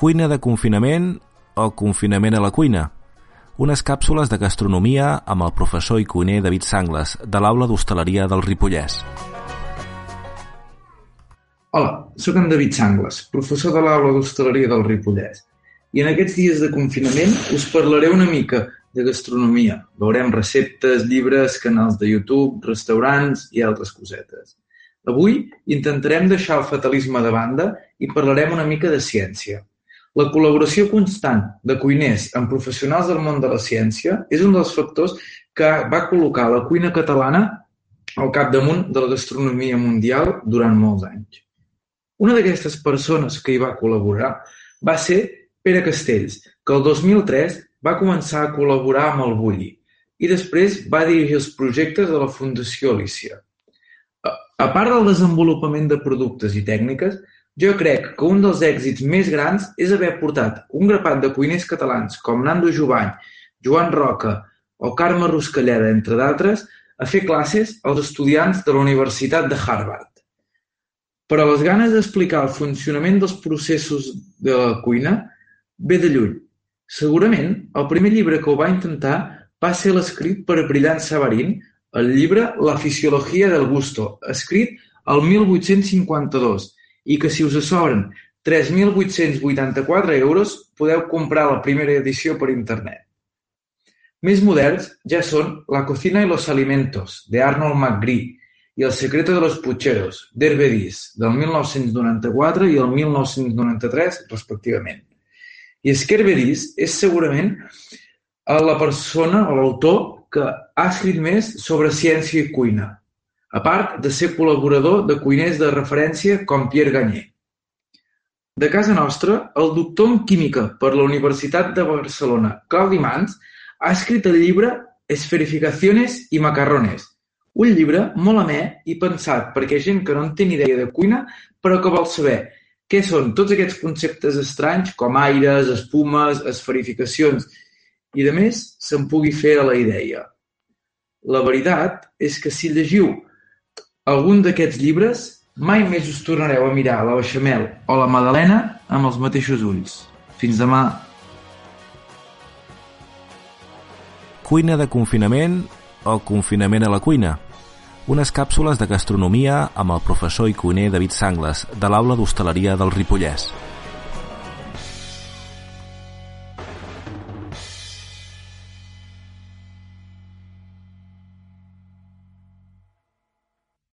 Cuina de confinament o confinament a la cuina? Unes càpsules de gastronomia amb el professor i cuiner David Sangles, de l'aula d'hostaleria del Ripollès. Hola, sóc en David Sangles, professor de l'aula d'hostaleria del Ripollès. I en aquests dies de confinament us parlaré una mica de gastronomia. Veurem receptes, llibres, canals de YouTube, restaurants i altres cosetes. Avui intentarem deixar el fatalisme de banda i parlarem una mica de ciència. La col·laboració constant de cuiners amb professionals del món de la ciència és un dels factors que va col·locar la cuina catalana al capdamunt de la gastronomia mundial durant molts anys. Una d'aquestes persones que hi va col·laborar va ser Pere Castells, que el 2003 va començar a col·laborar amb el Bulli i després va dirigir els projectes de la Fundació Alícia. A part del desenvolupament de productes i tècniques, jo crec que un dels èxits més grans és haver portat un grapat de cuiners catalans com Nando Jovany, Joan Roca o Carme Ruscalleda, entre d'altres, a fer classes als estudiants de la Universitat de Harvard. Però les ganes d'explicar el funcionament dels processos de la cuina ve de lluny. Segurament, el primer llibre que ho va intentar va ser l'escrit per Brillant Savarin, el llibre La fisiologia del gusto, escrit el 1852, i que si us sobren 3.884 euros podeu comprar la primera edició per internet. Més moderns ja són La cocina y los alimentos, de Arnold McGree, i El secreto de los pucheros, d'Hervé del 1994 i el 1993, respectivament. I és que Hervé és segurament la persona o l'autor que ha escrit més sobre ciència i cuina, a part de ser col·laborador de cuiners de referència com Pierre Gagné. De casa nostra, el doctor en química per la Universitat de Barcelona, Claudi Mans, ha escrit el llibre Esferificaciones i macarrones, un llibre molt amè i pensat perquè gent que no en té ni idea de cuina, però que vol saber què són tots aquests conceptes estranys com aires, espumes, esferificacions i, de més, se'n pugui fer a la idea. La veritat és que si llegiu algun d'aquests llibres, mai més us tornareu a mirar la beixamel o la madalena amb els mateixos ulls. Fins demà. Cuina de confinament o confinament a la cuina. Unes càpsules de gastronomia amb el professor i cuiner David Sangles, de l'aula d'hostaleria del Ripollès.